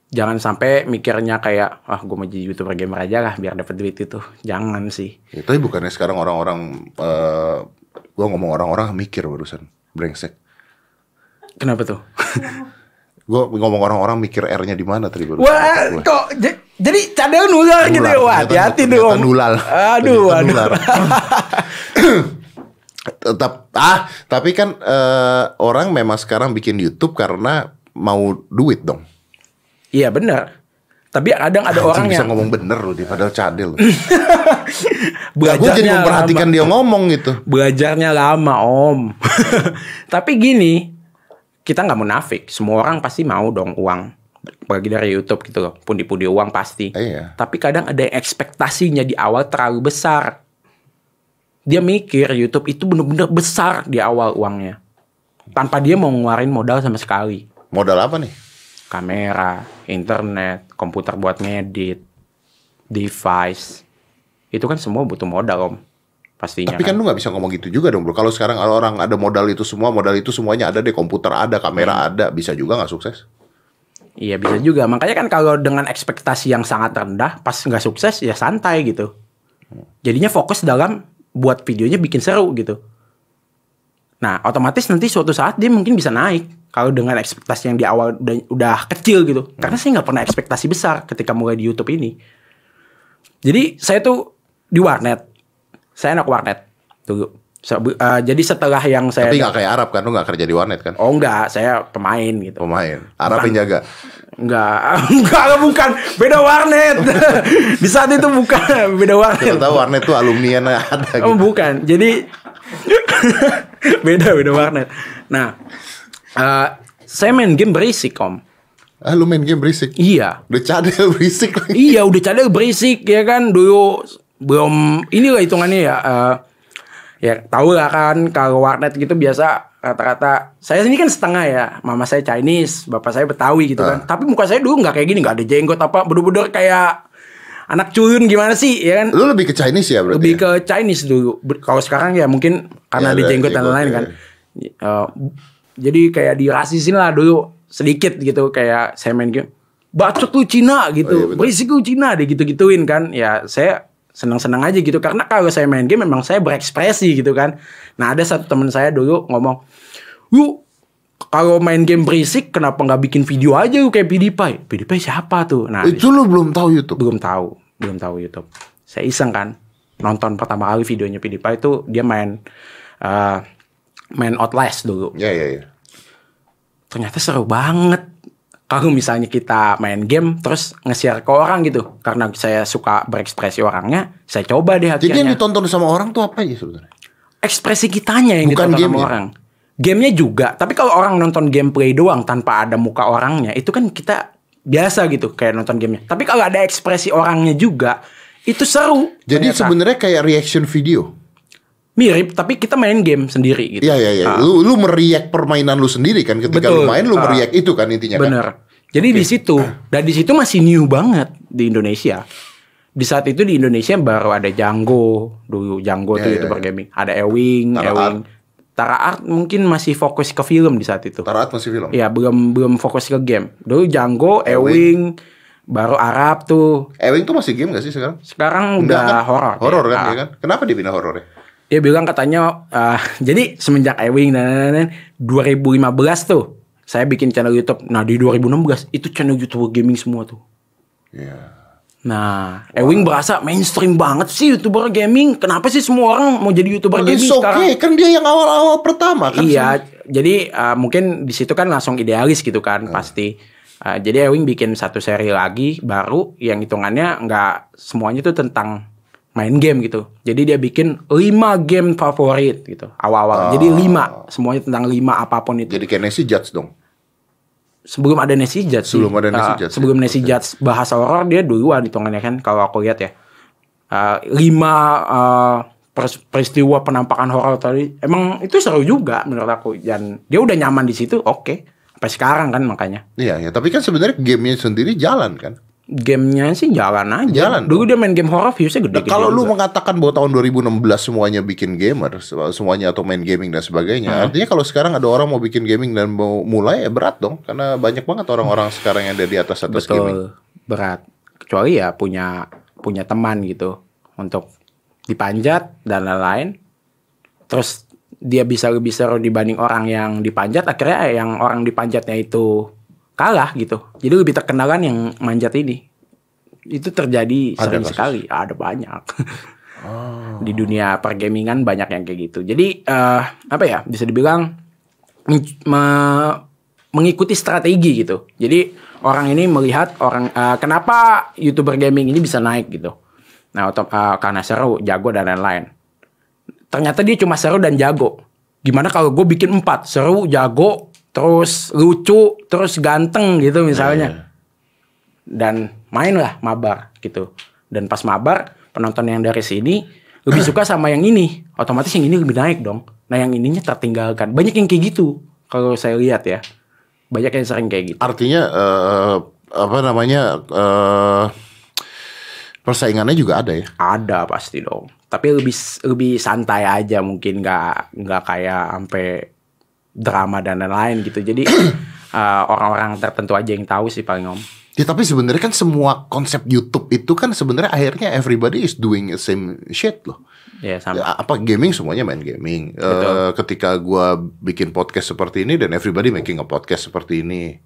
Jangan sampai mikirnya kayak, ah gue mau jadi youtuber gamer aja lah biar dapat duit itu. Jangan sih. Ya, tapi bukannya sekarang orang-orang eh gua ngomong orang-orang mikir barusan brengsek. Kenapa tuh? Gua ngomong orang-orang mikir R-nya di mana tadi barusan. Wah, kok jadi cadel nular gitu ya? Wah, hati-hati dong. Nulal. Aduh, aduh. nular. Tetap ah, tapi kan eh, orang memang sekarang bikin YouTube karena mau duit dong. Iya benar. Tapi kadang ada Anjing, orang bisa yang ngomong bener loh padahal cadel. belajarnya gue jadi memperhatikan lama. dia ngomong gitu. Belajarnya lama om. Tapi gini, kita nggak munafik. Semua orang pasti mau dong uang. Bagi dari YouTube gitu loh. Pundi-pundi uang pasti. Iya. Tapi kadang ada yang ekspektasinya di awal terlalu besar. Dia mikir YouTube itu bener-bener besar di awal uangnya. Tanpa dia mau ngeluarin modal sama sekali. Modal apa nih? Kamera, internet, komputer buat ngedit, device. Itu kan semua butuh modal om. Pastinya Tapi kan lu nggak bisa ngomong gitu juga dong bro. Kalau sekarang orang ada modal itu semua, modal itu semuanya ada deh. Komputer ada, kamera Hmm. ada, bisa juga nggak sukses. Iya bisa juga. Makanya kan kalau dengan ekspektasi yang sangat rendah, pas nggak sukses ya santai gitu. Jadinya fokus dalam buat videonya bikin seru gitu. Nah otomatis nanti suatu saat dia mungkin bisa naik. Kalau dengan ekspektasi yang di awal udah, udah kecil gitu. Karena saya nggak pernah ekspektasi besar ketika mulai di YouTube ini. Jadi saya tuh di warnet. Saya anak warnet dulu. So, eh, jadi setelah yang saya Tapi nggak kayak Arab kan, lu nggak kerja di warnet kan? Oh enggak, saya pemain gitu. Pemain. Arab yang jaga. Enggak, enggak, bukan. Beda warnet. Di saat itu bukan, beda Kita warnet. tahu warnet tuh alumni yang ada Oh, gitu. bukan. Jadi beda, beda warnet. Nah, eh, saya main game berisik, Om. Ah, lu main game berisik. Iya. Udah cadel berisik lagi. Iya, udah cadel berisik ya kan dulu belum inilah hitungannya ya. eh, ya tahu lah kan kalau warnet gitu biasa rata-rata saya ini kan setengah ya mama saya Chinese bapak saya Betawi gitu kan tapi muka saya dulu nggak kayak gini nggak ada jenggot apa bener-bener kayak anak culun gimana sih ya kan Lu lebih ke Chinese ya berarti? lebih ya? ke Chinese dulu kalau sekarang ya mungkin karena ada ada jenggot dan lain-lain ya. kan Eh, jadi kayak dirasisin lah dulu sedikit gitu kayak saya main game bacot lu Oh, Cina iya, gitu betul. berisik lu Cina deh gitu-gituin kan. Ya saya senang-senang aja gitu. Karena kalau saya main game memang saya berekspresi gitu kan. Nah ada satu teman saya dulu ngomong yuk kalau main game berisik kenapa nggak bikin video aja lu kayak PewDiePie? PewDiePie siapa tuh? Nah Itu lu belum tahu YouTube. belum tahu belum tahu YouTube. Saya iseng kan nonton pertama kali videonya PewDiePie itu dia main eh, main Outlast dulu Ya ya ya. ternyata seru banget kalau misalnya kita main game terus nge-share ke orang gitu karena saya suka berekspresi orangnya saya coba deh Jadi yang akhirnya ditonton sama orang tuh apa ya sebenarnya? ekspresi kitanya yang Bukan ditonton sama gamenya? orang gamenya juga tapi kalau orang nonton gameplay doang tanpa ada muka orangnya itu kan kita biasa gitu kayak nonton gamenya tapi kalau ada ekspresi orangnya juga itu seru Jadi sebenarnya kayak reaction video. Mirip tapi kita main game sendiri gitu. Iya iya iya. Ah, Lu lu meriak permainan lu sendiri kan ketika lu Betul. main lu Ah. meriak itu kan intinya kan. bener. Jadi di situ dan di situ masih new banget di Indonesia. Di saat itu di Indonesia baru ada Django dulu Django Ya, tuh ya, youtuber ya. gaming. Ada Ewing, Tara Ewing. Tara Art mungkin masih fokus ke film di saat itu. Tarat masih film. Iya belum belum fokus ke game. Dulu Django, Ewing, baru Arab tuh. Ewing tuh masih game gak sih sekarang? Sekarang Enggak udah kan? horor. Horor kan Ah. dia kan? Kenapa dia pindah horor ya? Dia bilang katanya eh, jadi semenjak Ewing dan lain-lain 2015 tuh saya bikin channel YouTube. Nah, di 2016 itu channel YouTube gaming semua tuh. Iya. Nah, Ewing berasa mainstream banget sih YouTuber gaming. Kenapa sih semua orang mau jadi YouTuber gaming It's sekarang? okay, kan dia yang awal-awal pertama kan. Iya, jadi uh, mungkin di situ kan langsung idealis gitu kan pasti. Uh, jadi Ewing bikin satu seri lagi baru yang hitungannya nggak semuanya tuh tentang main game gitu. Jadi dia bikin 5 game favorit gitu awal-awal. Jadi 5 semuanya tentang 5 apa pun itu. Jadi kayak Nancy Judge dong. Sebelum ada Nancy Judge sih. Sebelum ada Nancy Uh, Judge, Sebelum ya? Nancy Judge bahasa horor dia duluan hitungannya kan kalau aku lihat ya. Uh, lima uh, pers- peristiwa penampakan horor tadi emang itu seru juga menurut aku dan dia udah nyaman di situ oke sampai sekarang kan makanya Iya ya, tapi kan sebenarnya gamenya sendiri jalan kan. Gamenya sih jalan aja. Jalan Dulu dia main game horror viewsnya gede. Nah, kalau lu mengatakan bahwa tahun 2016 semuanya bikin gamer, semuanya atau main gaming dan sebagainya, artinya kalau sekarang ada orang mau bikin gaming dan mau mulai ya berat dong, karena banyak banget orang-orang sekarang yang ada di atas atas gaming. betul berat. Kecuali ya punya punya teman gitu untuk dipanjat dan lain-lain. Terus dia bisa lebih seru dibanding orang yang dipanjat. Akhirnya yang orang dipanjatnya itu kalah gitu. Jadi lebih terkenal kan yang manjat ini. Itu terjadi Ada sering kasus? sekali. Ada banyak. Di dunia pergamingan banyak yang kayak gitu. Jadi eh, apa ya? Bisa dibilang me- mengikuti strategi gitu. Jadi orang ini melihat orang eh, kenapa youtuber gaming ini bisa naik gitu. Nah otom- eh, karena seru, jago dan lain-lain. Ternyata dia cuma seru dan jago. Gimana kalau gue bikin empat seru, jago, terus lucu, terus ganteng gitu misalnya. Dan mainlah mabar gitu. Dan pas mabar penonton yang dari sini lebih suka sama yang ini, otomatis yang ini lebih naik dong. Nah yang ininya tertinggalkan. Banyak yang kayak gitu kalau saya lihat ya. Banyak yang sering kayak gitu. Artinya eh, apa namanya eh, persaingannya juga ada ya. Ada pasti dong. Tapi lebih lebih santai aja mungkin nggak nggak kayak sampai drama dan lain-lain gitu. Jadi eh, orang-orang tertentu aja yang tahu sih paling om. Ya, tapi sebenarnya kan semua konsep YouTube itu kan sebenarnya akhirnya everybody is doing the same shit loh. Ya sama. Apa gaming semuanya main gaming. Eh, ketika gua bikin podcast seperti ini dan everybody making a podcast seperti ini,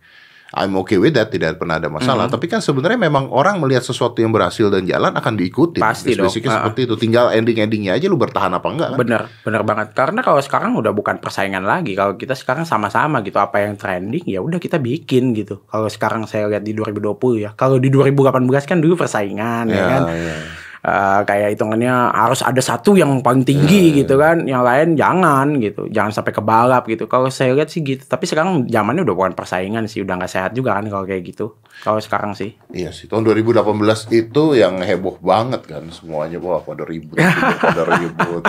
I'm okay with that, tidak pernah ada masalah. Mm-hmm. Tapi kan sebenarnya memang orang melihat sesuatu yang berhasil dan jalan akan diikuti. Pasti dong. Ah. seperti itu. Tinggal ending-endingnya aja lu bertahan apa enggak kan? Bener, bener banget. Karena kalau sekarang udah bukan persaingan lagi. Kalau kita sekarang sama-sama gitu, apa yang trending ya udah kita bikin gitu. Kalau sekarang saya lihat di 2020 ya. Kalau di 2018 kan dulu persaingan ya, Ya, kan. ya. Eh, kayak hitungannya harus ada satu yang paling Ya, tinggi gitu kan, yang lain jangan gitu, jangan sampai ke balap gitu. Kalau saya lihat sih gitu, tapi sekarang zamannya udah bukan persaingan sih, udah nggak sehat juga kan kalau kayak gitu. Kalau sekarang sih, Iya sih, tahun 2018 itu yang heboh banget kan semuanya wah pada ribut, pada ribut.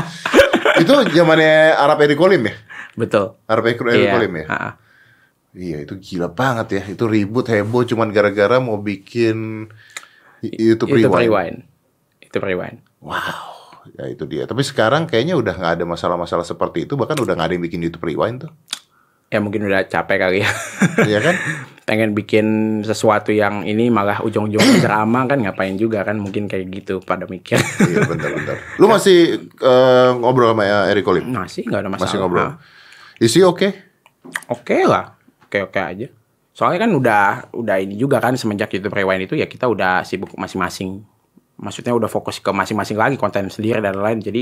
itu zamannya Arab Edi Kolim ya? betul. Arab Edi Edi Iya. Ya? ha-ha. Iya itu gila banget ya, itu ribut heboh cuman gara-gara mau bikin YouTube Itu Rewind. rewind. Itu rewind. Wow, ya itu dia. Tapi sekarang kayaknya udah nggak ada masalah-masalah seperti itu, bahkan udah nggak ada yang bikin YouTube Rewind tuh. Ya mungkin udah capek kali ya. Iya kan? Pengen bikin sesuatu yang ini malah ujung-ujungnya drama kan ngapain juga kan mungkin kayak gitu pada mikir. iya bentar-bentar. Lu masih eh, ngobrol sama Eric Kolim? Masih nggak ada masalah. Masih ngobrol? Nah, Is he okay? Oke lah, oke oke aja. Soalnya kan udah udah ini juga kan semenjak YouTube Rewind itu ya kita udah sibuk masing-masing. Maksudnya udah fokus ke masing-masing lagi konten sendiri dan lain-lain. Jadi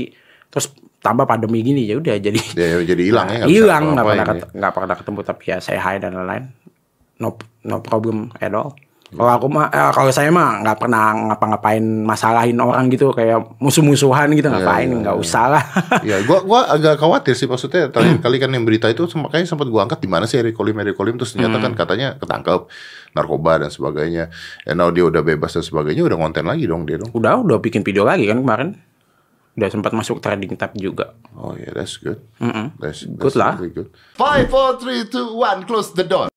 terus tambah pandemi gini ya udah jadi Ya, jadi hilang ya? bisa hilang nggak pernah ya. nggak pernah ketemu tapi ya saya hi dan lain-lain. No no problem at all. Kalau aku mah eh, kalau saya mah nggak pernah ngapa-ngapain masalahin orang gitu kayak musuh-musuhan gitu ngapain iya, nggak usah lah. Ya, gua gua agak khawatir sih maksudnya terakhir kali kan yang berita itu makanya sempat gua angkat di mana sih Eric Kolim Eric Kolim terus ternyata Hmm. kan katanya ketangkep narkoba dan sebagainya. And now dia udah bebas dan sebagainya udah konten lagi dong dia dong. udah udah bikin video lagi kan kemarin. Udah sempat masuk trending tab juga. Oh yeah, that's good. Mm-mm. That's, Good that's lah. really good. Five, four, three, two, one, close the door.